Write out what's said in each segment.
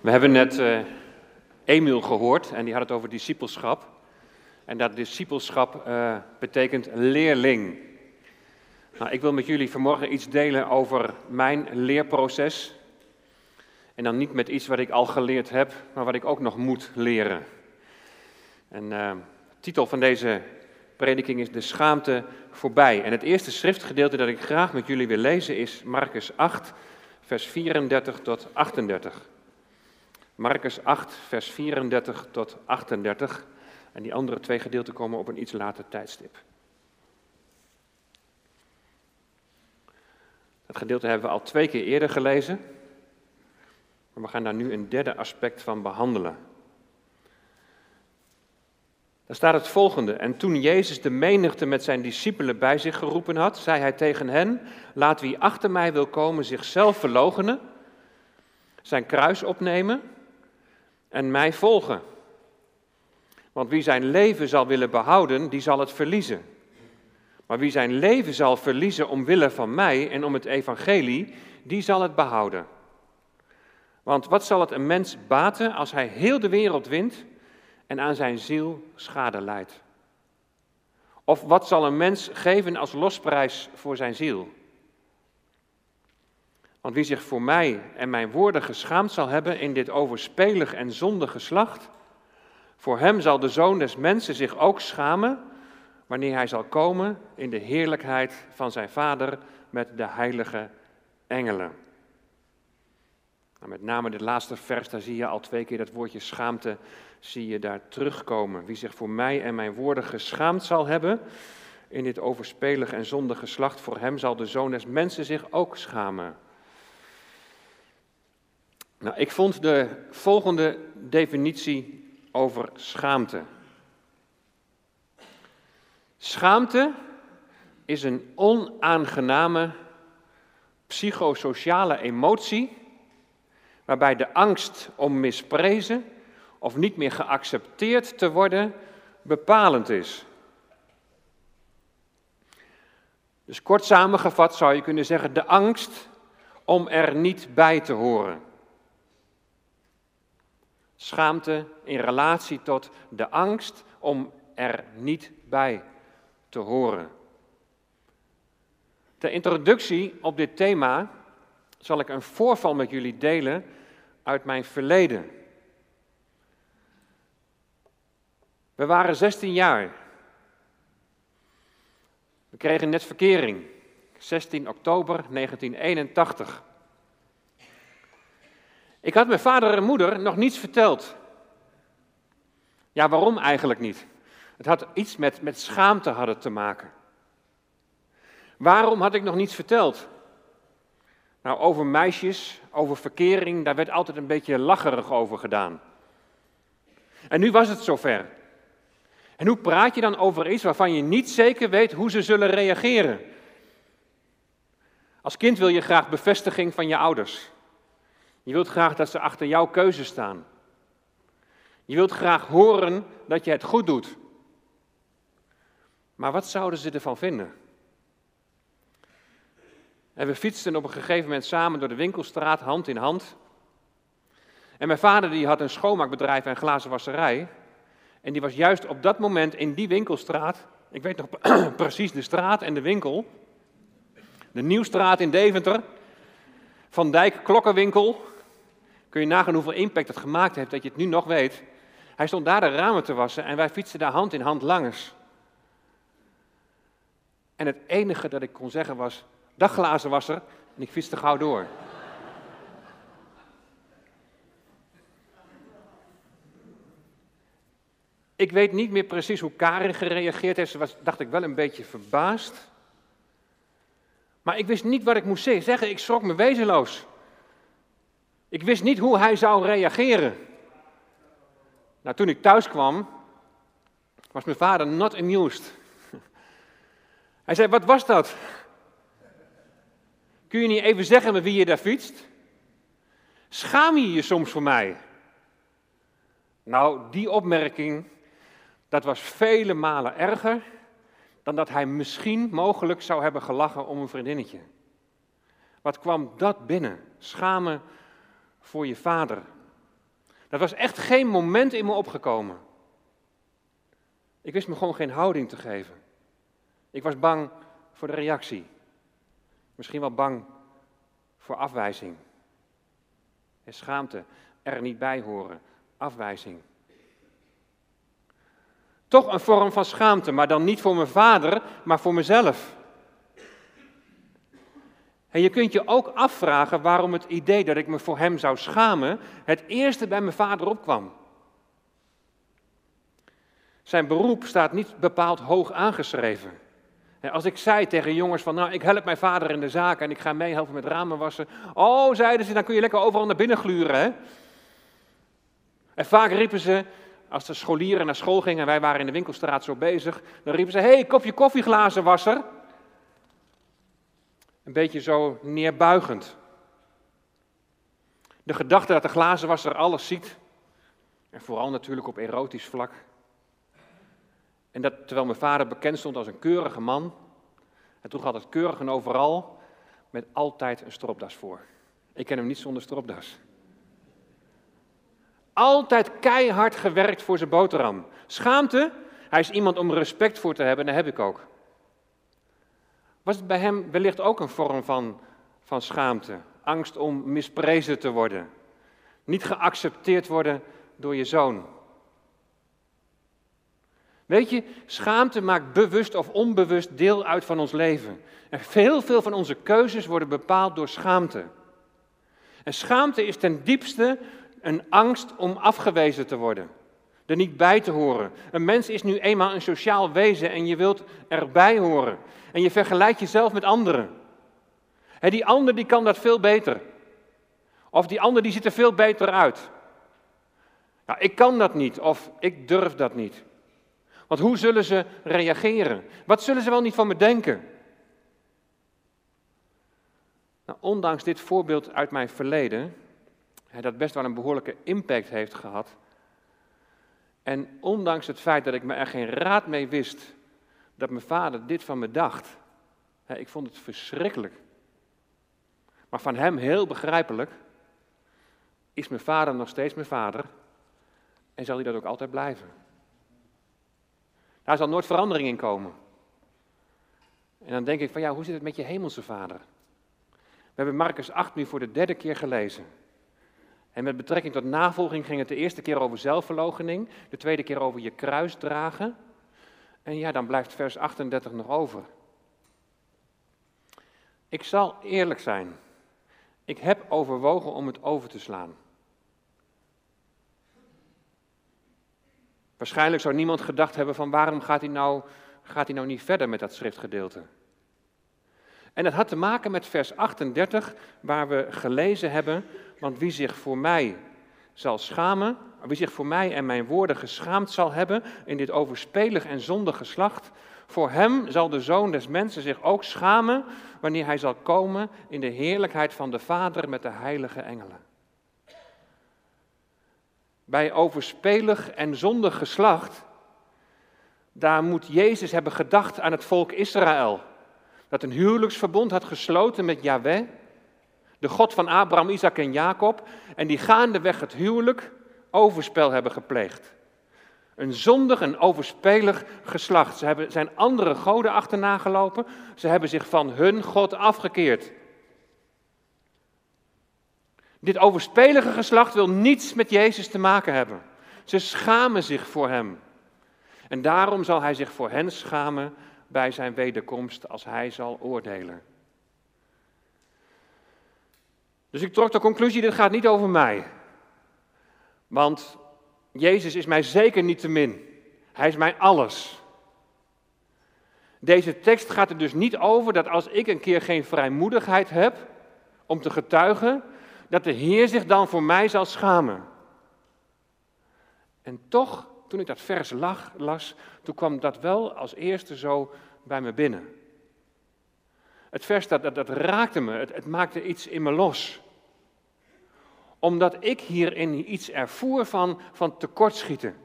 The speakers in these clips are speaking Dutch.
We hebben net uh, Emiel gehoord en die had het over discipelschap. En dat discipelschap uh, betekent leerling. Nou, ik wil met jullie vanmorgen iets delen over mijn leerproces. En dan niet met iets wat ik al geleerd heb, maar wat ik ook nog moet leren. En uh, de titel van deze prediking is De schaamte voorbij. En het eerste schriftgedeelte dat ik graag met jullie wil lezen is Marcus 8, vers 34 tot 38. Marcus 8, vers 34 tot 38. En die andere twee gedeelten komen op een iets later tijdstip. Dat gedeelte hebben we al twee keer eerder gelezen. Maar we gaan daar nu een derde aspect van behandelen. Daar staat het volgende. En toen Jezus de menigte met zijn discipelen bij zich geroepen had, zei hij tegen hen: Laat wie achter mij wil komen zichzelf verloochenen, zijn kruis opnemen en mij volgen. Want wie zijn leven zal willen behouden, die zal het verliezen. Maar wie zijn leven zal verliezen omwille van mij en om het evangelie, die zal het behouden. Want wat zal het een mens baten als hij heel de wereld wint en aan zijn ziel schade leidt? Of wat zal een mens geven als losprijs voor zijn ziel? Want wie zich voor mij en mijn woorden geschaamd zal hebben in dit overspelig en zondig geslacht, voor hem zal de zoon des mensen zich ook schamen wanneer hij zal komen in de heerlijkheid van zijn vader met de heilige engelen. Nou, met name de laatste vers, daar zie je al twee keer dat woordje schaamte, zie je daar terugkomen. Wie zich voor mij en mijn woorden geschaamd zal hebben in dit overspelig en zondige geslacht, voor hem zal de zoon des mensen zich ook schamen. Nou, ik vond de volgende definitie over schaamte. Schaamte is een onaangename psychosociale emotie waarbij de angst om misprezen of niet meer geaccepteerd te worden bepalend is. Dus kort samengevat zou je kunnen zeggen de angst om er niet bij te horen. Schaamte in relatie tot de angst om er niet bij te horen. Ter introductie op dit thema zal ik een voorval met jullie delen uit mijn verleden. We waren 16 jaar. We kregen net verkering. 16 oktober 1981. Ik had mijn vader en moeder nog niets verteld. Ja, waarom eigenlijk niet? Het had iets met, met schaamte hadden te maken. Waarom had ik nog niets verteld? Nou, over meisjes, over verkering, daar werd altijd een beetje lacherig over gedaan. En nu was het zover. En hoe praat je dan over iets waarvan je niet zeker weet hoe ze zullen reageren? Als kind wil je graag bevestiging van je ouders. Je wilt graag dat ze achter jouw keuze staan. Je wilt graag horen dat je het goed doet. Maar wat zouden ze ervan vinden? En we fietsten op een gegeven moment samen door de winkelstraat, hand in hand. En mijn vader die had een schoonmaakbedrijf en glazenwasserij. En die was juist op dat moment in die winkelstraat, ik weet nog precies de straat en de winkel, de Nieuwstraat in Deventer, Van Dijk Klokkenwinkel. Kun je nagaan hoeveel impact het gemaakt heeft dat je het nu nog weet. Hij stond daar de ramen te wassen en wij fietsten daar hand in hand langs. En het enige dat ik kon zeggen was, dag glazenwasser, en ik fietste gauw door. Ik weet niet meer precies hoe Karin gereageerd heeft. Ze was, dacht ik, wel een beetje verbaasd. Maar ik wist niet wat ik moest zeggen. Ik schrok me wezenloos. Ik wist niet hoe hij zou reageren. Nou, toen ik thuis kwam, was mijn vader not amused. Hij zei, wat was dat? Kun je niet even zeggen met wie je daar fietst? Schaam je je soms voor mij? Nou, die opmerking, dat was vele malen erger dan dat hij misschien mogelijk zou hebben gelachen om een vriendinnetje. Wat kwam dat binnen? Schamen voor je vader. Dat was echt geen moment in me opgekomen. Ik wist me gewoon geen houding te geven. Ik was bang voor de reactie. Misschien wel bang voor afwijzing. En schaamte, er niet bij horen, afwijzing. Toch een vorm van schaamte, maar dan niet voor mijn vader, maar voor mezelf. En je kunt je ook afvragen waarom het idee dat ik me voor hem zou schamen het eerste bij mijn vader opkwam. Zijn beroep staat niet bepaald hoog aangeschreven. Als ik zei tegen jongens van, nou, ik help mijn vader in de zaak en ik ga meehelpen met ramen wassen. Oh, zeiden ze, dan kun je lekker overal naar binnen gluren, hè? En vaak riepen ze, als de scholieren naar school gingen en wij waren in de winkelstraat zo bezig, dan riepen ze, hey, kopje koffieglazenwasser. Een beetje zo neerbuigend. De gedachte dat de glazenwasser alles ziet, en vooral natuurlijk op erotisch vlak. En dat terwijl mijn vader bekend stond als een keurige man, en toen had het keurig en overal, met altijd een stropdas voor. Ik ken hem niet zonder stropdas. Altijd keihard gewerkt voor zijn boterham. Schaamte? Hij is iemand om respect voor te hebben en dat heb ik ook. Was het bij hem wellicht ook een vorm van, van schaamte? Angst om misprezen te worden? Niet geaccepteerd worden door je zoon? Weet je, schaamte maakt bewust of onbewust deel uit van ons leven. En veel, veel van onze keuzes worden bepaald door schaamte. En schaamte is ten diepste een angst om afgewezen te worden. Er niet bij te horen. Een mens is nu eenmaal een sociaal wezen en je wilt erbij horen. En je vergelijkt jezelf met anderen. Die ander die kan dat veel beter. Of die ander die ziet er veel beter uit. Ik kan dat niet of ik durf dat niet. Want hoe zullen ze reageren? Wat zullen ze wel niet van me denken? Nou, ondanks dit voorbeeld uit mijn verleden, dat best wel een behoorlijke impact heeft gehad. En ondanks het feit dat ik me er geen raad mee wist dat mijn vader dit van me dacht. Ik vond het verschrikkelijk. Maar van hem heel begrijpelijk is mijn vader nog steeds mijn vader en zal hij dat ook altijd blijven. Daar zal nooit verandering in komen. En dan denk ik van ja, hoe zit het met je hemelse vader? We hebben Marcus 8 nu voor de derde keer gelezen. En met betrekking tot navolging ging het de eerste keer over zelfverloochening, de tweede keer over je kruis dragen. En ja, dan blijft vers 38 nog over. Ik zal eerlijk zijn. Ik heb overwogen om het over te slaan. Waarschijnlijk zou niemand gedacht hebben van waarom gaat hij nou, gaat hij nou niet verder met dat schriftgedeelte. En dat had te maken met vers 38, waar we gelezen hebben, want wie zich voor mij zal schamen, wie zich voor mij en mijn woorden geschaamd zal hebben in dit overspelig en zondig geslacht, voor hem zal de Zoon des Mensen zich ook schamen wanneer hij zal komen in de heerlijkheid van de Vader met de heilige engelen. Bij overspelig en zondig geslacht, daar moet Jezus hebben gedacht aan het volk Israël, dat een huwelijksverbond had gesloten met Yahweh de God van Abraham, Isaac en Jacob, en die gaandeweg het huwelijk overspel hebben gepleegd. Een zondig en overspelig geslacht. Ze hebben, zijn andere goden achterna gelopen. Ze hebben zich van hun God afgekeerd. Dit overspelige geslacht wil niets met Jezus te maken hebben. Ze schamen zich voor hem. En daarom zal hij zich voor hen schamen bij zijn wederkomst als hij zal oordelen. Dus ik trok de conclusie, dit gaat niet over mij. Want Jezus is mij zeker niet te min. Hij is mijn alles. Deze tekst gaat er dus niet over dat als ik een keer geen vrijmoedigheid heb om te getuigen, dat de Heer zich dan voor mij zal schamen. En toch, toen ik dat vers las, toen kwam dat wel als eerste zo bij me binnen. Het vers dat, dat, dat raakte me, het, het maakte iets in me los. Omdat ik hierin iets ervoer van, van tekortschieten.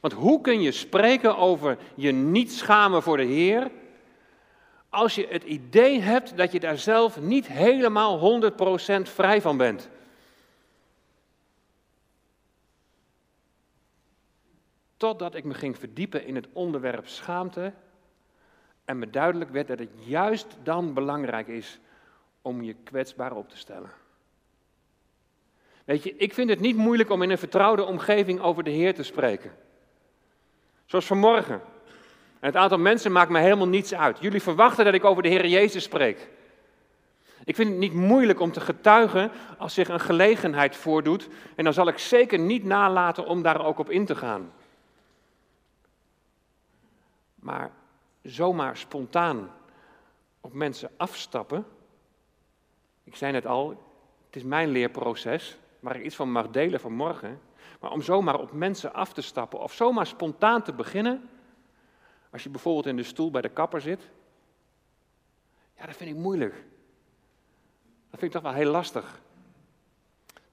Want hoe kun je spreken over je niet schamen voor de Heer, als je het idee hebt dat je daar zelf niet helemaal 100% vrij van bent? Totdat ik me ging verdiepen in het onderwerp schaamte en me duidelijk werd dat het juist dan belangrijk is om je kwetsbaar op te stellen. Weet je, ik vind het niet moeilijk om in een vertrouwde omgeving over de Heer te spreken. Zoals vanmorgen. En het aantal mensen maakt me helemaal niets uit. Jullie verwachten dat ik over de Heer Jezus spreek. Ik vind het niet moeilijk om te getuigen als zich een gelegenheid voordoet. En dan zal ik zeker niet nalaten om daar ook op in te gaan. Maar zomaar spontaan op mensen afstappen. Ik zei net al, het is mijn leerproces waar ik iets van mag delen vanmorgen. Maar om zomaar op mensen af te stappen of zomaar spontaan te beginnen. Als je bijvoorbeeld in de stoel bij de kapper zit. Ja, dat vind ik moeilijk. Dat vind ik toch wel heel lastig.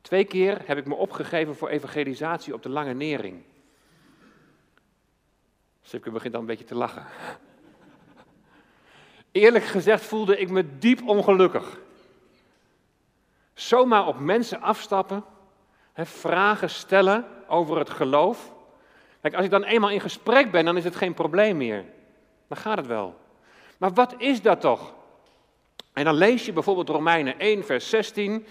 Twee keer heb ik me opgegeven voor evangelisatie op de Lange Nering. Sipke begint dan een beetje te lachen. Eerlijk gezegd voelde ik me diep ongelukkig. Zomaar op mensen afstappen, hè, vragen stellen over het geloof. Kijk, als ik dan eenmaal in gesprek ben, dan is het geen probleem meer. Dan gaat het wel. Maar wat is dat toch? En dan lees je bijvoorbeeld Romeinen 1, vers 16.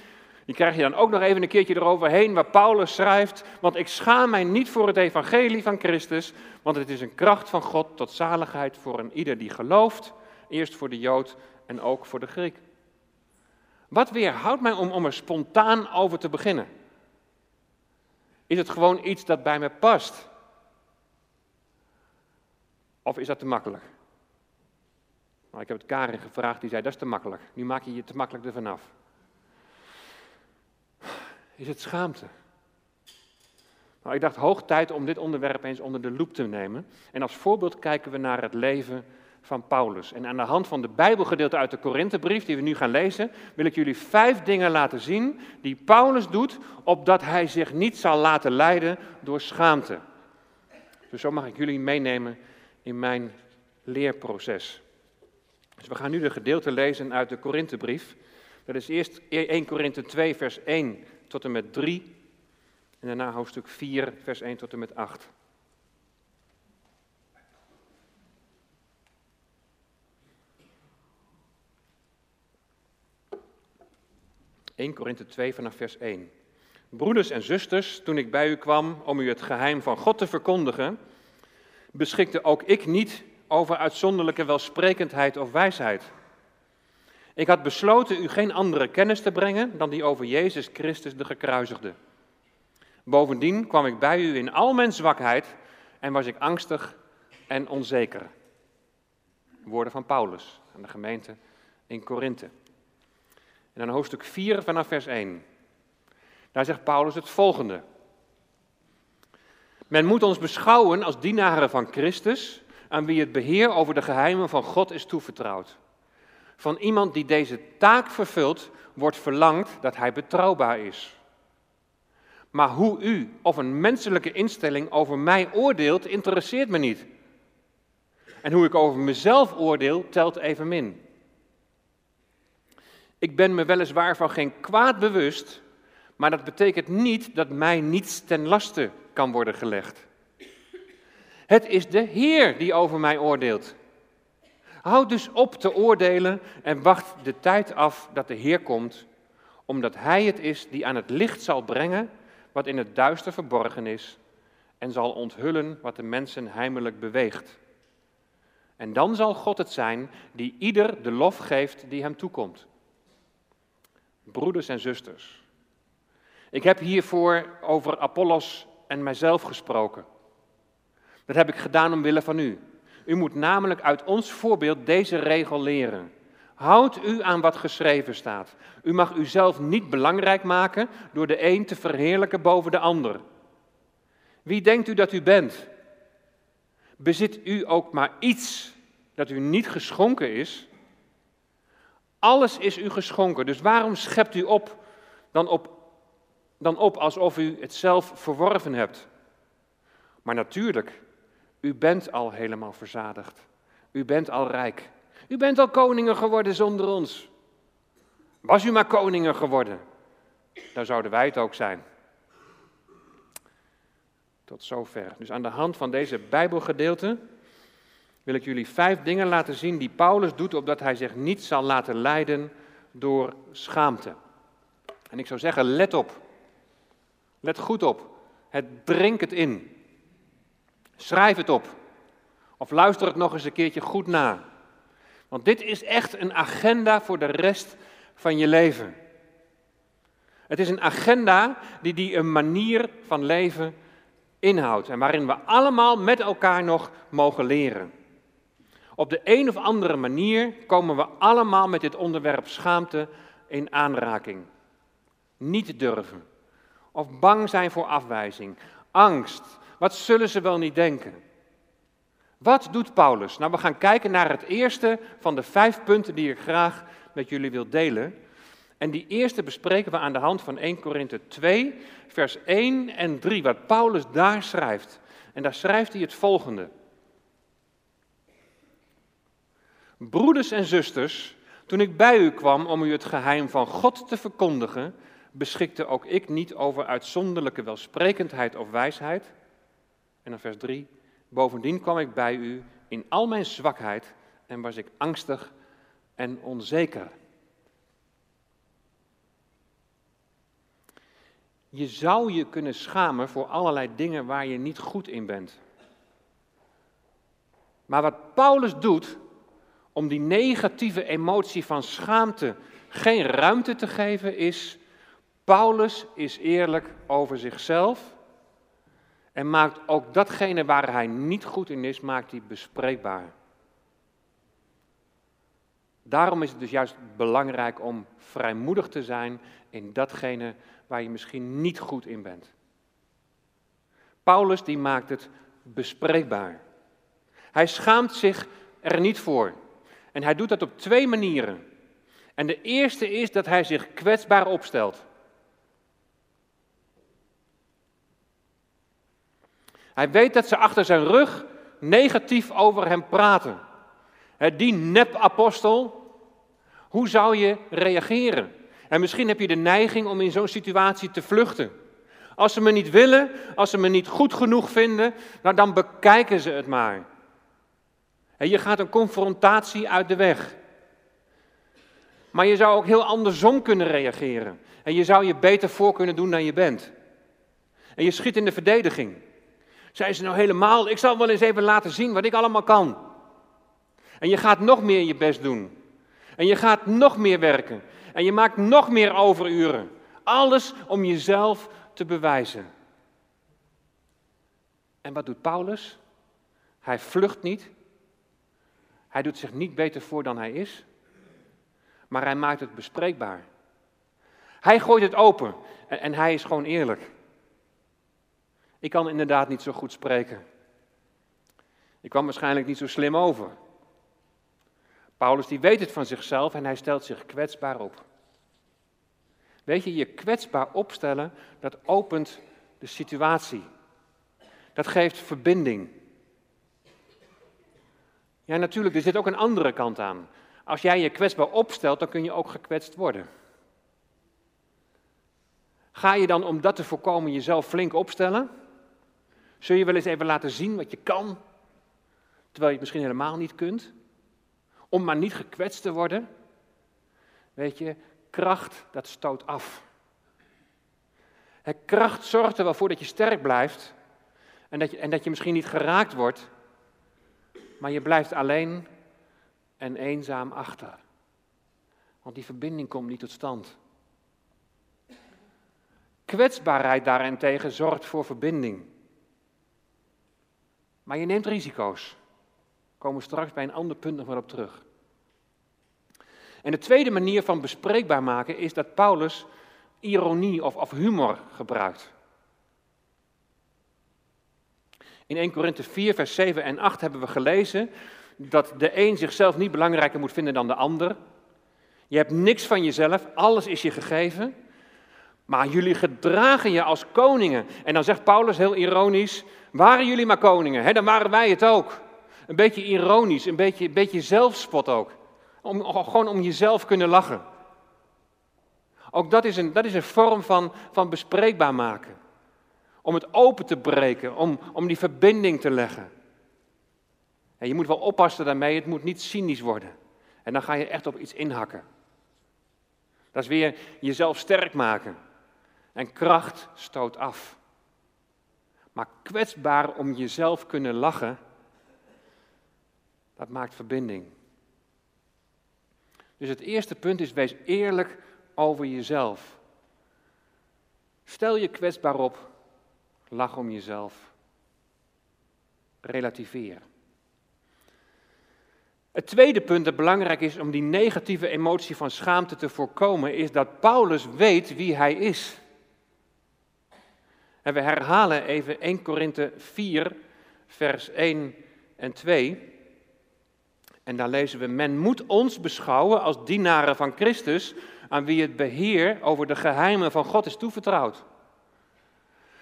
Die krijg je dan ook nog even een keertje eroverheen, waar Paulus schrijft: Want ik schaam mij niet voor het evangelie van Christus, want het is een kracht van God tot zaligheid voor een ieder die gelooft, eerst voor de Jood en ook voor de Griek. Wat weerhoudt mij om, om er spontaan over te beginnen? Is het gewoon iets dat bij me past? Of is dat te makkelijk? Nou, ik heb het Karin gevraagd, die zei dat is te makkelijk. Nu maak je je te makkelijk ervan af. Is het schaamte? Nou, ik dacht hoog tijd om dit onderwerp eens onder de loep te nemen. En als voorbeeld kijken we naar het leven van Paulus. En aan de hand van de Bijbelgedeelte uit de Korinthebrief, die we nu gaan lezen, wil ik jullie vijf dingen laten zien die Paulus doet, opdat hij zich niet zal laten leiden door schaamte. Dus zo mag ik jullie meenemen in mijn leerproces. Dus we gaan nu de gedeelte lezen uit de Korinthebrief. Dat is eerst 1 Korinthe 2, vers 1 tot en met 3. En daarna hoofdstuk 4, vers 1 tot en met 8. 1 Korinthe 2 vanaf vers 1. Broeders en zusters, toen ik bij u kwam om u het geheim van God te verkondigen, beschikte ook ik niet over uitzonderlijke welsprekendheid of wijsheid. Ik had besloten u geen andere kennis te brengen dan die over Jezus Christus de gekruisigde. Bovendien kwam ik bij u in al mijn zwakheid en was ik angstig en onzeker. Woorden van Paulus aan de gemeente in Korinthe. En dan hoofdstuk 4 vanaf vers 1. Daar zegt Paulus het volgende. Men moet ons beschouwen als dienaren van Christus, aan wie het beheer over de geheimen van God is toevertrouwd. Van iemand die deze taak vervult, wordt verlangd dat hij betrouwbaar is. Maar hoe u of een menselijke instelling over mij oordeelt, interesseert me niet. En hoe ik over mezelf oordeel, telt evenmin. Ik ben me weliswaar van geen kwaad bewust, maar dat betekent niet dat mij niets ten laste kan worden gelegd. Het is de Heer die over mij oordeelt. Houd dus op te oordelen en wacht de tijd af dat de Heer komt, omdat Hij het is die aan het licht zal brengen wat in het duister verborgen is en zal onthullen wat de mensen heimelijk beweegt. En dan zal God het zijn die ieder de lof geeft die hem toekomt broeders en zusters. Ik heb hiervoor over Apollos en mijzelf gesproken. Dat heb ik gedaan omwille van u. U moet namelijk uit ons voorbeeld deze regel leren. Houd u aan wat geschreven staat. U mag uzelf niet belangrijk maken door de een te verheerlijken boven de ander. Wie denkt u dat u bent? Bezit u ook maar iets dat u niet geschonken is? Alles is u geschonken, dus waarom schept u op dan, op dan op alsof u het zelf verworven hebt? Maar natuurlijk, u bent al helemaal verzadigd. U bent al rijk. U bent al koningen geworden zonder ons. Was u maar koningen geworden, dan zouden wij het ook zijn. Tot zover. Dus aan de hand van deze Bijbelgedeelte wil ik jullie vijf dingen laten zien die Paulus doet, opdat hij zich niet zal laten leiden door schaamte. En ik zou zeggen, let op. Let goed op. Het drink het in. Schrijf het op. Of luister het nog eens een keertje goed na. Want dit is echt een agenda voor de rest van je leven. Het is een agenda die, die een manier van leven inhoudt en waarin we allemaal met elkaar nog mogen leren. Op de een of andere manier komen we allemaal met dit onderwerp schaamte in aanraking. Niet durven. Of bang zijn voor afwijzing. Angst. Wat zullen ze wel niet denken? Wat doet Paulus? Nou, we gaan kijken naar het eerste van de vijf punten die ik graag met jullie wil delen. En die eerste bespreken we aan de hand van 1 Korinthe 2, vers 1 en 3, wat Paulus daar schrijft. En daar schrijft hij het volgende. Broeders en zusters, toen ik bij u kwam om u het geheim van God te verkondigen, beschikte ook ik niet over uitzonderlijke welsprekendheid of wijsheid. En dan vers 3. Bovendien kwam ik bij u in al mijn zwakheid en was ik angstig en onzeker. Je zou je kunnen schamen voor allerlei dingen waar je niet goed in bent. Maar wat Paulus doet om die negatieve emotie van schaamte geen ruimte te geven, is Paulus is eerlijk over zichzelf en maakt ook datgene waar hij niet goed in is, maakt hij bespreekbaar. Daarom is het dus juist belangrijk om vrijmoedig te zijn in datgene waar je misschien niet goed in bent. Paulus die maakt het bespreekbaar. Hij schaamt zich er niet voor. En hij doet dat op twee manieren. En de eerste is dat hij zich kwetsbaar opstelt. Hij weet dat ze achter zijn rug negatief over hem praten. Die nep-apostel, hoe zou je reageren? En misschien heb je de neiging om in zo'n situatie te vluchten. Als ze me niet willen, als ze me niet goed genoeg vinden, nou dan bekijken ze het maar. En je gaat een confrontatie uit de weg. Maar je zou ook heel andersom kunnen reageren. En je zou je beter voor kunnen doen dan je bent. En je schiet in de verdediging. Zijn ze nou helemaal, ik zal wel eens even laten zien wat ik allemaal kan. En je gaat nog meer je best doen. En je gaat nog meer werken. En je maakt nog meer overuren. Alles om jezelf te bewijzen. En wat doet Paulus? Hij vlucht niet. Hij doet zich niet beter voor dan hij is. Maar hij maakt het bespreekbaar. Hij gooit het open en, en hij is gewoon eerlijk. Ik kan inderdaad niet zo goed spreken. Ik kwam waarschijnlijk niet zo slim over. Paulus die weet het van zichzelf en hij stelt zich kwetsbaar op. Weet je, je kwetsbaar opstellen, dat opent de situatie. Dat geeft verbinding. Ja, natuurlijk, er zit ook een andere kant aan. Als jij je kwetsbaar opstelt, dan kun je ook gekwetst worden. Ga je dan om dat te voorkomen jezelf flink opstellen? Zul je wel eens even laten zien wat je kan, terwijl je het misschien helemaal niet kunt? Om maar niet gekwetst te worden? Weet je, kracht, dat stoot af. Kracht zorgt er wel voor dat je sterk blijft en dat je, en dat je misschien niet geraakt wordt, maar je blijft alleen en eenzaam achter. Want die verbinding komt niet tot stand. Kwetsbaarheid daarentegen zorgt voor verbinding. Maar je neemt risico's. Daar komen we straks bij een ander punt nog wel op terug. En de tweede manier van bespreekbaar maken is dat Paulus ironie of, of humor gebruikt. In 1 Korinthe 4, vers 7 en 8 hebben we gelezen dat de een zichzelf niet belangrijker moet vinden dan de ander. Je hebt niks van jezelf, alles is je gegeven. Maar jullie gedragen je als koningen. En dan zegt Paulus heel ironisch: waren jullie maar koningen, hè, dan waren wij het ook. Een beetje ironisch, een beetje, beetje zelfspot ook. Om, gewoon om jezelf kunnen lachen. Ook dat is een, dat is een vorm van, van bespreekbaar maken. Om het open te breken, om, om die verbinding te leggen. En je moet wel oppassen daarmee, het moet niet cynisch worden. En dan ga je echt op iets inhakken. Dat is weer jezelf sterk maken. En kracht stoot af. Maar kwetsbaar om jezelf kunnen lachen, dat maakt verbinding. Dus het eerste punt is, wees eerlijk over jezelf. Stel je kwetsbaar op, lach om jezelf. Relativeer. Het tweede punt dat belangrijk is om die negatieve emotie van schaamte te voorkomen, is dat Paulus weet wie hij is. En we herhalen even 1 Korinthe 4, vers 1 en 2. En daar lezen we: Men moet ons beschouwen als dienaren van Christus, aan wie het beheer over de geheimen van God is toevertrouwd.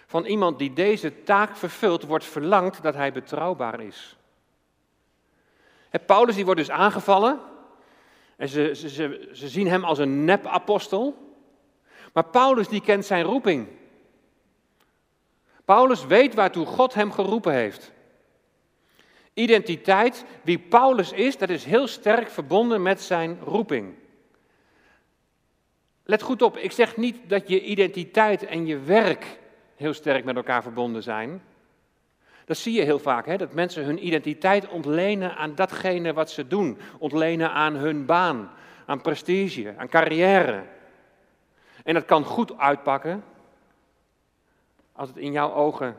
Van iemand die deze taak vervult, wordt verlangd dat hij betrouwbaar is. Paulus die wordt dus aangevallen. En ze, ze, ze, ze zien hem als een nep-apostel. Maar Paulus die kent zijn roeping. Paulus weet waartoe God hem geroepen heeft. Identiteit, wie Paulus is, dat is heel sterk verbonden met zijn roeping. Let goed op, ik zeg niet dat je identiteit en je werk heel sterk met elkaar verbonden zijn. Dat zie je heel vaak, hè? dat mensen hun identiteit ontlenen aan datgene wat ze doen. Ontlenen aan hun baan, aan prestige, aan carrière. En dat kan goed uitpakken als, het in jouw ogen,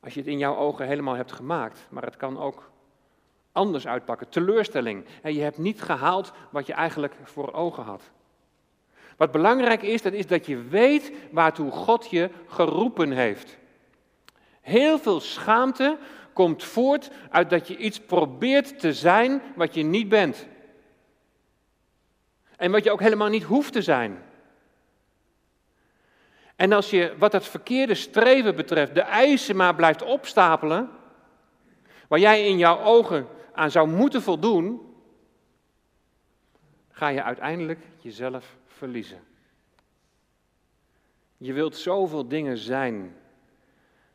als je het in jouw ogen helemaal hebt gemaakt. Maar het kan ook anders uitpakken. Teleurstelling. En je hebt niet gehaald wat je eigenlijk voor ogen had. Wat belangrijk is, dat is dat je weet waartoe God je geroepen heeft. Heel veel schaamte komt voort uit dat je iets probeert te zijn wat je niet bent. En wat je ook helemaal niet hoeft te zijn. En als je wat het verkeerde streven betreft de eisen maar blijft opstapelen, waar jij in jouw ogen aan zou moeten voldoen, ga je uiteindelijk jezelf verliezen. Je wilt zoveel dingen zijn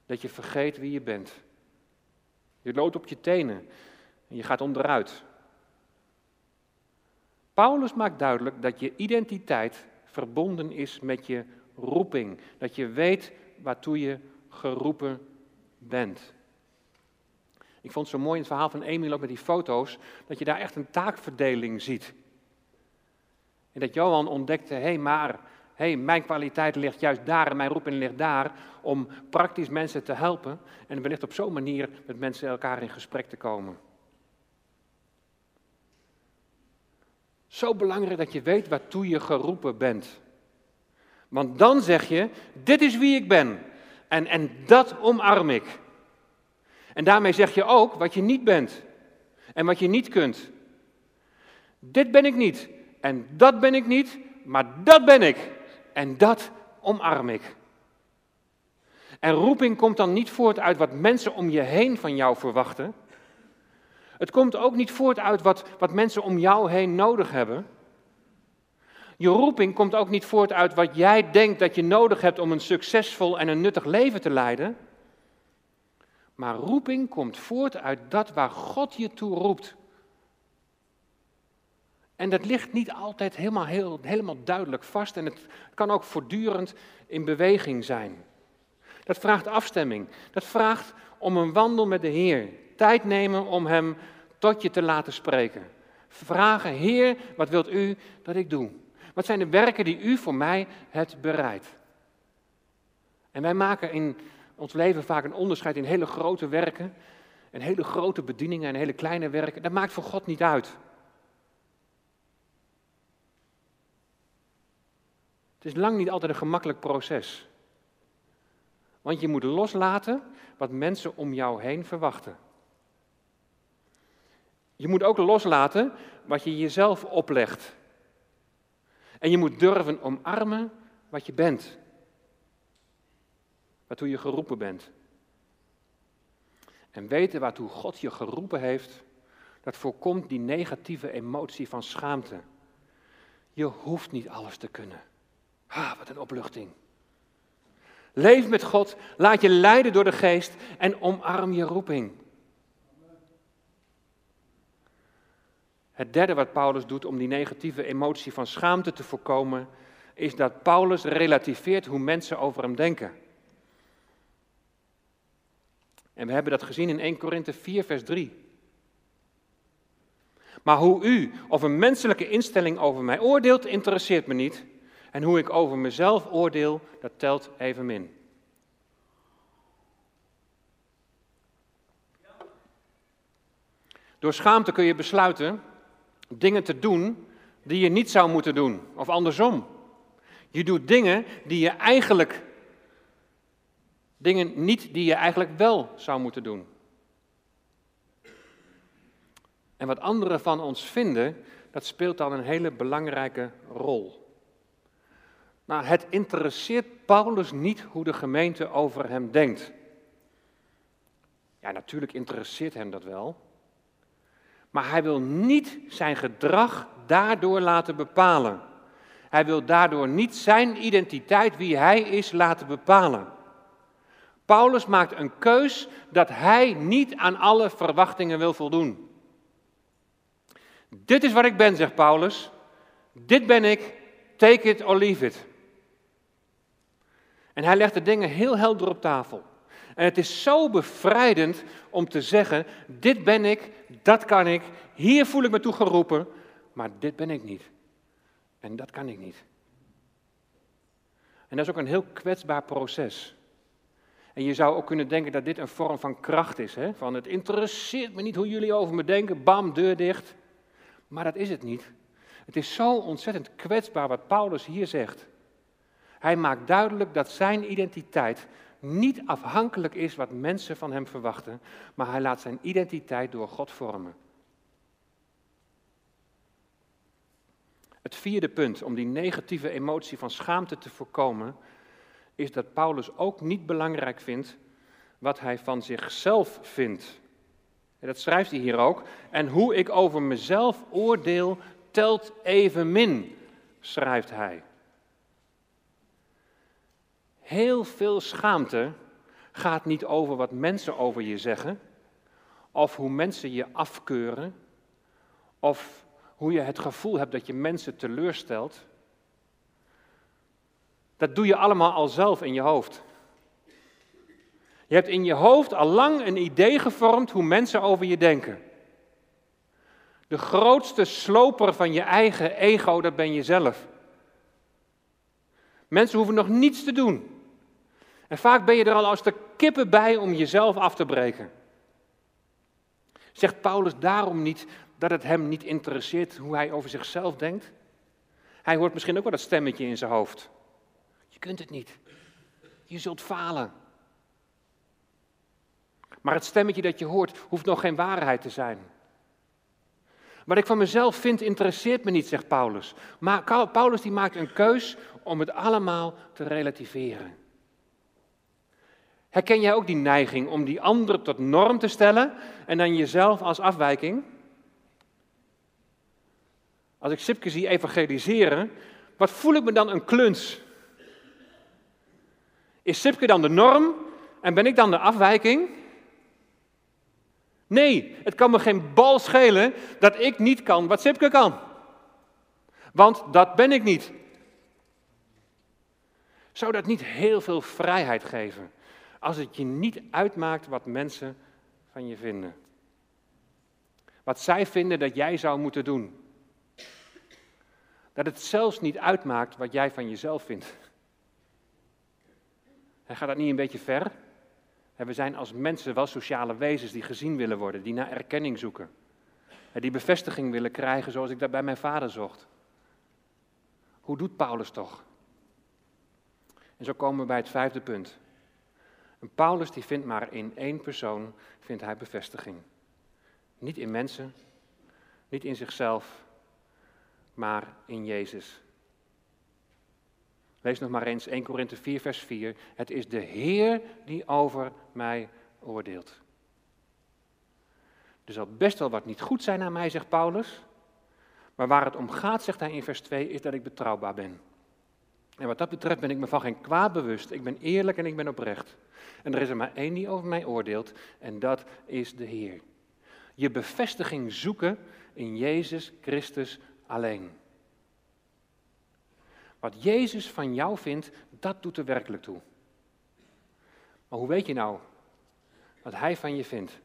dat je vergeet wie je bent. Je loopt op je tenen en je gaat onderuit. Paulus maakt duidelijk dat je identiteit verbonden is met je roeping. Dat je weet waartoe je geroepen bent. Ik vond het zo mooi in het verhaal van Emil ook met die foto's, dat je daar echt een taakverdeling ziet. En dat Johan ontdekte, hé hey, maar hey, mijn kwaliteit ligt juist daar en mijn roeping ligt daar om praktisch mensen te helpen en wellicht op zo'n manier met mensen elkaar in gesprek te komen. Zo belangrijk dat je weet waartoe je geroepen bent. Want dan zeg je, dit is wie ik ben en, en dat omarm ik. En daarmee zeg je ook wat je niet bent en wat je niet kunt. Dit ben ik niet en dat ben ik niet, maar dat ben ik. En dat omarm ik. En roeping komt dan niet voort uit wat mensen om je heen van jou verwachten. Het komt ook niet voort uit wat, wat mensen om jou heen nodig hebben. Je roeping komt ook niet voort uit wat jij denkt dat je nodig hebt om een succesvol en een nuttig leven te leiden. Maar roeping komt voort uit dat waar God je toe roept. En dat ligt niet altijd helemaal, heel, helemaal duidelijk vast en het kan ook voortdurend in beweging zijn. Dat vraagt afstemming. Dat vraagt om een wandel met de Heer. Tijd nemen om Hem tot je te laten spreken. Vragen, Heer, wat wilt u dat ik doe? Wat zijn de werken die u voor mij hebt bereid? En wij maken in ons leven vaak een onderscheid in hele grote werken en hele grote bedieningen en hele kleine werken. Dat maakt voor God niet uit. Het is lang niet altijd een gemakkelijk proces. Want je moet loslaten wat mensen om jou heen verwachten. Je moet ook loslaten wat je jezelf oplegt. En je moet durven omarmen wat je bent. Waartoe je geroepen bent. En weten waartoe God je geroepen heeft, dat voorkomt die negatieve emotie van schaamte. Je hoeft niet alles te kunnen. Ah, wat een opluchting. Leef met God, laat je leiden door de geest en omarm je roeping. Het derde wat Paulus doet om die negatieve emotie van schaamte te voorkomen, is dat Paulus relativeert hoe mensen over hem denken. En we hebben dat gezien in 1 Korinthe 4, vers 3. Maar hoe u of een menselijke instelling over mij oordeelt, interesseert me niet. En hoe ik over mezelf oordeel, dat telt evenmin. Door schaamte kun je besluiten dingen te doen die je niet zou moeten doen, of andersom. Je doet dingen die je eigenlijk, dingen niet die je eigenlijk wel zou moeten doen. En wat anderen van ons vinden, dat speelt dan een hele belangrijke rol. Nou, het interesseert Paulus niet hoe de gemeente over hem denkt. Ja, natuurlijk interesseert hem dat wel. Maar hij wil niet zijn gedrag daardoor laten bepalen. Hij wil daardoor niet zijn identiteit, wie hij is, laten bepalen. Paulus maakt een keus dat hij niet aan alle verwachtingen wil voldoen. Dit is wat ik ben, zegt Paulus. Dit ben ik. Take it or leave it. En hij legt de dingen heel helder op tafel. En het is zo bevrijdend om te zeggen: dit ben ik, dat kan ik, hier voel ik me toe geroepen, maar dit ben ik niet. En dat kan ik niet. En dat is ook een heel kwetsbaar proces. En je zou ook kunnen denken dat dit een vorm van kracht is. Hè? Van het interesseert me niet hoe jullie over me denken, bam, deur dicht. Maar dat is het niet. Het is zo ontzettend kwetsbaar wat Paulus hier zegt. Hij maakt duidelijk dat zijn identiteit niet afhankelijk is wat mensen van hem verwachten, maar hij laat zijn identiteit door God vormen. Het vierde punt om die negatieve emotie van schaamte te voorkomen, is dat Paulus ook niet belangrijk vindt wat hij van zichzelf vindt. Dat schrijft hij hier ook. En hoe ik over mezelf oordeel, telt evenmin, schrijft hij. Heel veel schaamte gaat niet over wat mensen over je zeggen, of hoe mensen je afkeuren, of hoe je het gevoel hebt dat je mensen teleurstelt. Dat doe je allemaal al zelf in je hoofd. Je hebt in je hoofd al lang een idee gevormd hoe mensen over je denken. De grootste sloper van je eigen ego, dat ben je zelf. Mensen hoeven nog niets te doen. En vaak ben je er al als de kippen bij om jezelf af te breken. Zegt Paulus daarom niet dat het hem niet interesseert hoe hij over zichzelf denkt? Hij hoort misschien ook wel dat stemmetje in zijn hoofd. Je kunt het niet. Je zult falen. Maar het stemmetje dat je hoort hoeft nog geen waarheid te zijn. Wat ik van mezelf vind interesseert me niet, zegt Paulus. Maar Paulus die maakt een keus om het allemaal te relativeren. Herken jij ook die neiging om die anderen tot norm te stellen en dan jezelf als afwijking? Als ik Sipke zie evangeliseren, wat voel ik me dan een kluns? Is Sipke dan de norm en ben ik dan de afwijking? Nee, het kan me geen bal schelen dat ik niet kan wat Sipke kan. Want dat ben ik niet. Zou dat niet heel veel vrijheid geven? Als het je niet uitmaakt wat mensen van je vinden. Wat zij vinden dat jij zou moeten doen. Dat het zelfs niet uitmaakt wat jij van jezelf vindt. Gaat dat niet een beetje ver? we zijn als mensen wel sociale wezens die gezien willen worden, die naar erkenning zoeken. En die bevestiging willen krijgen zoals ik dat bij mijn vader zocht. Hoe doet Paulus toch? En zo komen we bij het vijfde punt. Een Paulus die vindt maar in één persoon vindt hij bevestiging. Niet in mensen, niet in zichzelf, maar in Jezus. Lees nog maar eens 1 Korinthe 4, vers 4. Het is de Heer die over mij oordeelt. Er zal best wel wat niet goed zijn aan mij, zegt Paulus. Maar waar het om gaat, zegt hij in vers 2, is dat ik betrouwbaar ben. En wat dat betreft ben ik me van geen kwaad bewust. Ik ben eerlijk en ik ben oprecht. En er is er maar één die over mij oordeelt en dat is de Heer. Je bevestiging zoeken in Jezus Christus alleen. Wat Jezus van jou vindt, dat doet er werkelijk toe. Maar hoe weet je nou wat Hij van je vindt?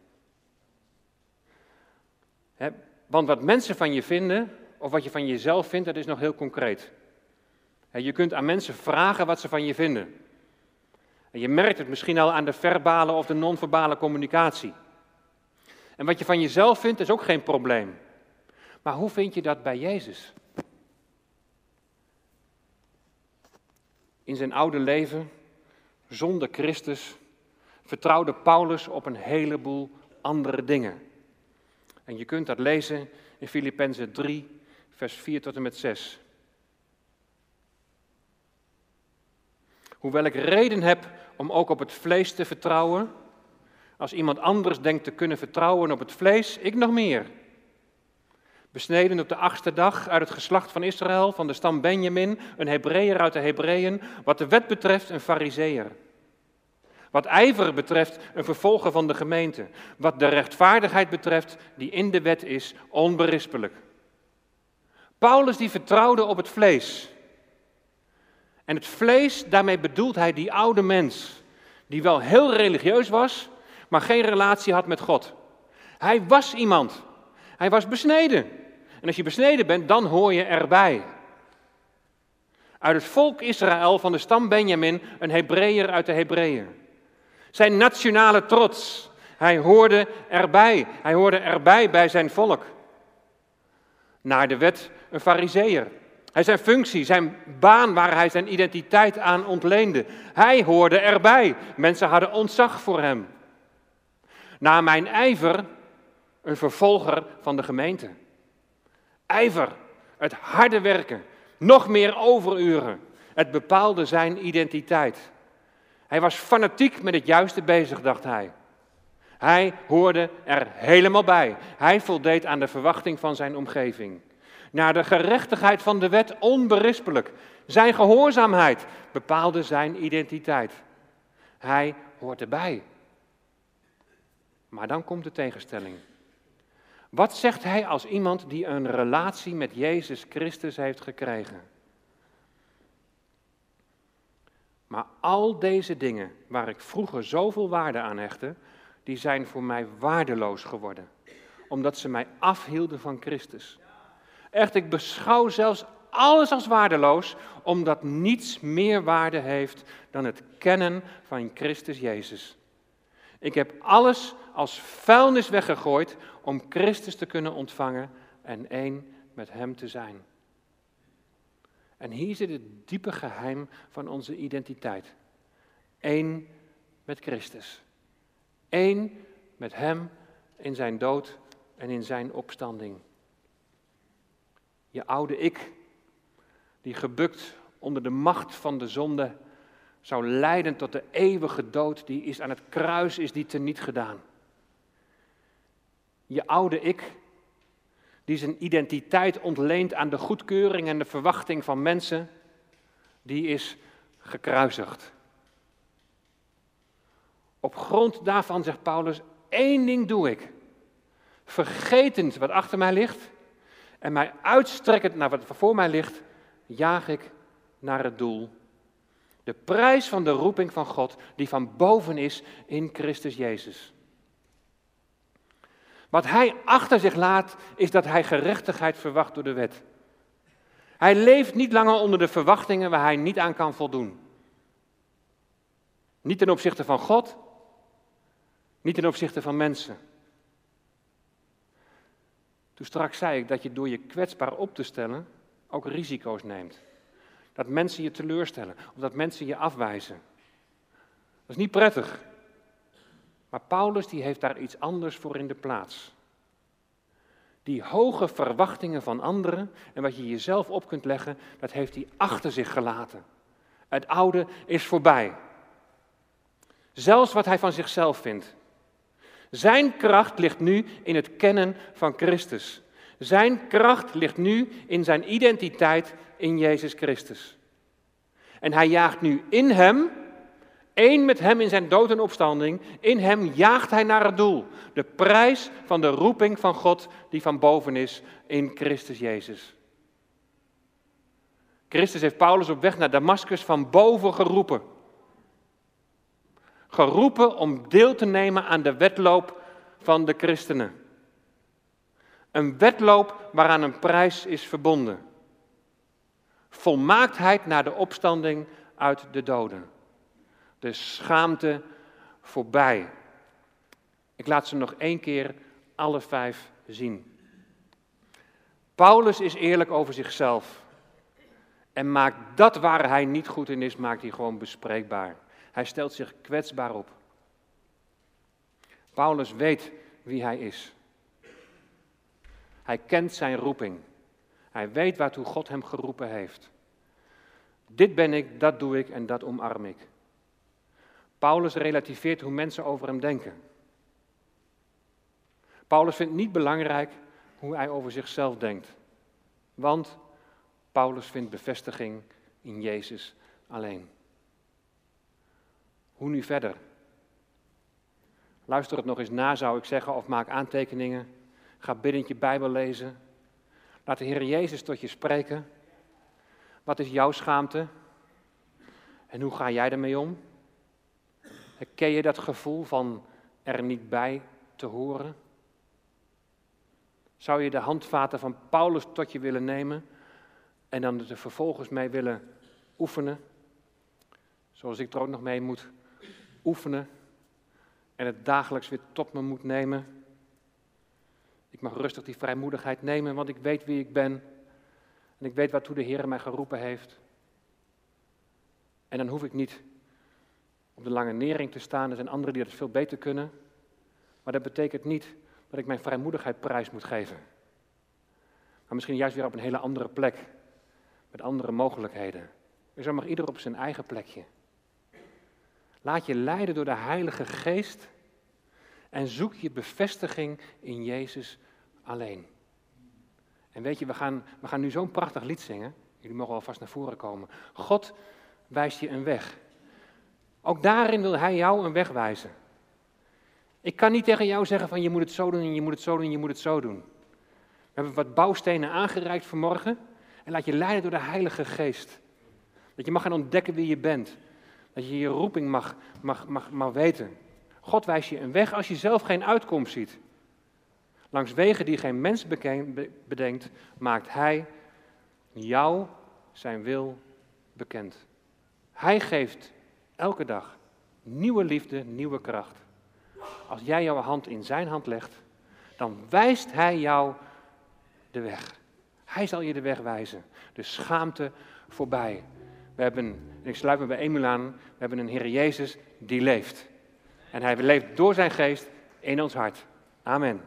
want wat mensen van je vinden, of wat je van jezelf vindt, dat is nog heel concreet. Je kunt aan mensen vragen wat ze van je vinden. En je merkt het misschien al aan de verbale of de non-verbale communicatie. En wat je van jezelf vindt, is ook geen probleem. Maar hoe vind je dat bij Jezus? In zijn oude leven, zonder Christus, vertrouwde Paulus op een heleboel andere dingen. En je kunt dat lezen in Filippenzen 3, vers 4 tot en met 6. Hoewel ik reden heb om ook op het vlees te vertrouwen, als iemand anders denkt te kunnen vertrouwen op het vlees, ik nog meer. Besneden op de achtste dag uit het geslacht van Israël, van de stam Benjamin, een Hebreeër uit de Hebreeën, wat de wet betreft een Fariseer. Wat ijver betreft een vervolger van de gemeente. Wat de rechtvaardigheid betreft die in de wet is, onberispelijk. Paulus die vertrouwde op het vlees. En het vlees, daarmee bedoelt hij die oude mens, die wel heel religieus was, maar geen relatie had met God. Hij was iemand. Hij was besneden. En als je besneden bent, dan hoor je erbij. Uit het volk Israël van de stam Benjamin, een Hebreeër uit de Hebreeën. Zijn nationale trots. Hij hoorde erbij. Hij hoorde erbij bij zijn volk. Naar de wet een fariseer. Hij zijn functie, zijn baan waar hij zijn identiteit aan ontleende. Hij hoorde erbij. Mensen hadden ontzag voor hem. Na mijn ijver een vervolger van de gemeente. Ijver, het harde werken, nog meer overuren. Het bepaalde zijn identiteit. Hij was fanatiek met het juiste bezig, dacht hij. Hij hoorde er helemaal bij. Hij voldeed aan de verwachting van zijn omgeving. Naar de gerechtigheid van de wet onberispelijk. Zijn gehoorzaamheid bepaalde zijn identiteit. Hij hoort erbij. Maar dan komt de tegenstelling. Wat zegt hij als iemand die een relatie met Jezus Christus heeft gekregen? Maar al deze dingen waar ik vroeger zoveel waarde aan hechtte, die zijn voor mij waardeloos geworden. Omdat ze mij afhielden van Christus. Echt, ik beschouw zelfs alles als waardeloos, omdat niets meer waarde heeft dan het kennen van Christus Jezus. Ik heb alles als vuilnis weggegooid om Christus te kunnen ontvangen en één met Hem te zijn. En hier zit het diepe geheim van onze identiteit. Eén met Christus. Eén met Hem in Zijn dood en in Zijn opstanding. Je oude ik, die gebukt onder de macht van de zonde zou leiden tot de eeuwige dood, die is aan het kruis, is die teniet gedaan. Je oude ik, die zijn identiteit ontleent aan de goedkeuring en de verwachting van mensen, die is gekruisigd. Op grond daarvan zegt Paulus, één ding doe ik. Vergetend wat achter mij ligt en mij uitstrekkend naar wat voor mij ligt, jaag ik naar het doel. De prijs van de roeping van God die van boven is in Christus Jezus. Wat hij achter zich laat, is dat hij gerechtigheid verwacht door de wet. Hij leeft niet langer onder de verwachtingen waar hij niet aan kan voldoen. Niet ten opzichte van God, niet ten opzichte van mensen. Toen straks zei ik dat je door je kwetsbaar op te stellen ook risico's neemt. Dat mensen je teleurstellen of dat mensen je afwijzen. Dat is niet prettig. Maar Paulus die heeft daar iets anders voor in de plaats. Die hoge verwachtingen van anderen en wat je jezelf op kunt leggen, dat heeft hij achter zich gelaten. Het oude is voorbij. Zelfs wat hij van zichzelf vindt. Zijn kracht ligt nu in het kennen van Christus. Zijn kracht ligt nu in zijn identiteit in Jezus Christus. En hij jaagt nu in hem, één met hem in zijn dood en opstanding, in hem jaagt hij naar het doel. De prijs van de roeping van God die van boven is in Christus Jezus. Christus heeft Paulus op weg naar Damascus van boven geroepen. Geroepen om deel te nemen aan de wedloop van de christenen. Een wedloop waaraan een prijs is verbonden. Volmaaktheid naar de opstanding uit de doden. De schaamte voorbij. Ik laat ze nog één keer alle vijf zien. Paulus is eerlijk over zichzelf. En maakt dat waar hij niet goed in is, maakt hij gewoon bespreekbaar. Hij stelt zich kwetsbaar op. Paulus weet wie hij is. Hij kent zijn roeping. Hij weet waartoe God hem geroepen heeft. Dit ben ik, dat doe ik en dat omarm ik. Paulus relativeert hoe mensen over hem denken. Paulus vindt niet belangrijk hoe hij over zichzelf denkt. Want Paulus vindt bevestiging in Jezus alleen. Hoe nu verder? Luister het nog eens na, zou ik zeggen, of maak aantekeningen. Ga binnen je Bijbel lezen. Laat de Heer Jezus tot je spreken. Wat is jouw schaamte? En hoe ga jij ermee om? Ken je dat gevoel van er niet bij te horen? Zou je de handvaten van Paulus tot je willen nemen en dan er vervolgens mee willen oefenen? Zoals ik er ook nog mee moet oefenen en het dagelijks weer tot me moet nemen. Ik mag rustig die vrijmoedigheid nemen, want ik weet wie ik ben. En ik weet waartoe de Heer mij geroepen heeft. En dan hoef ik niet op de lange nering te staan. Er zijn anderen die dat veel beter kunnen. Maar dat betekent niet dat ik mijn vrijmoedigheid prijs moet geven. Maar misschien juist weer op een hele andere plek. Met andere mogelijkheden. Dus dan mag ieder op zijn eigen plekje. Laat je leiden door de Heilige Geest en zoek je bevestiging in Jezus alleen. En weet je, we gaan, we gaan nu zo'n prachtig lied zingen. Jullie mogen alvast naar voren komen. God wijst je een weg. Ook daarin wil Hij jou een weg wijzen. Ik kan niet tegen jou zeggen van je moet het zo doen en je moet het zo doen en je moet het zo doen. We hebben wat bouwstenen aangereikt vanmorgen. En laat je leiden door de Heilige Geest. Dat je mag gaan ontdekken wie je bent. Dat je je roeping mag, mag, mag, mag weten. God wijst je een weg als je zelf geen uitkomst ziet. Langs wegen die geen mens bedenkt, maakt Hij jou zijn wil bekend. Hij geeft elke dag nieuwe liefde, nieuwe kracht. Als jij jouw hand in zijn hand legt, dan wijst Hij jou de weg. Hij zal je de weg wijzen. De schaamte voorbij. We hebben, ik sluit me bij Emil aan, we hebben een Heer Jezus die leeft. En hij leeft door zijn geest in ons hart. Amen.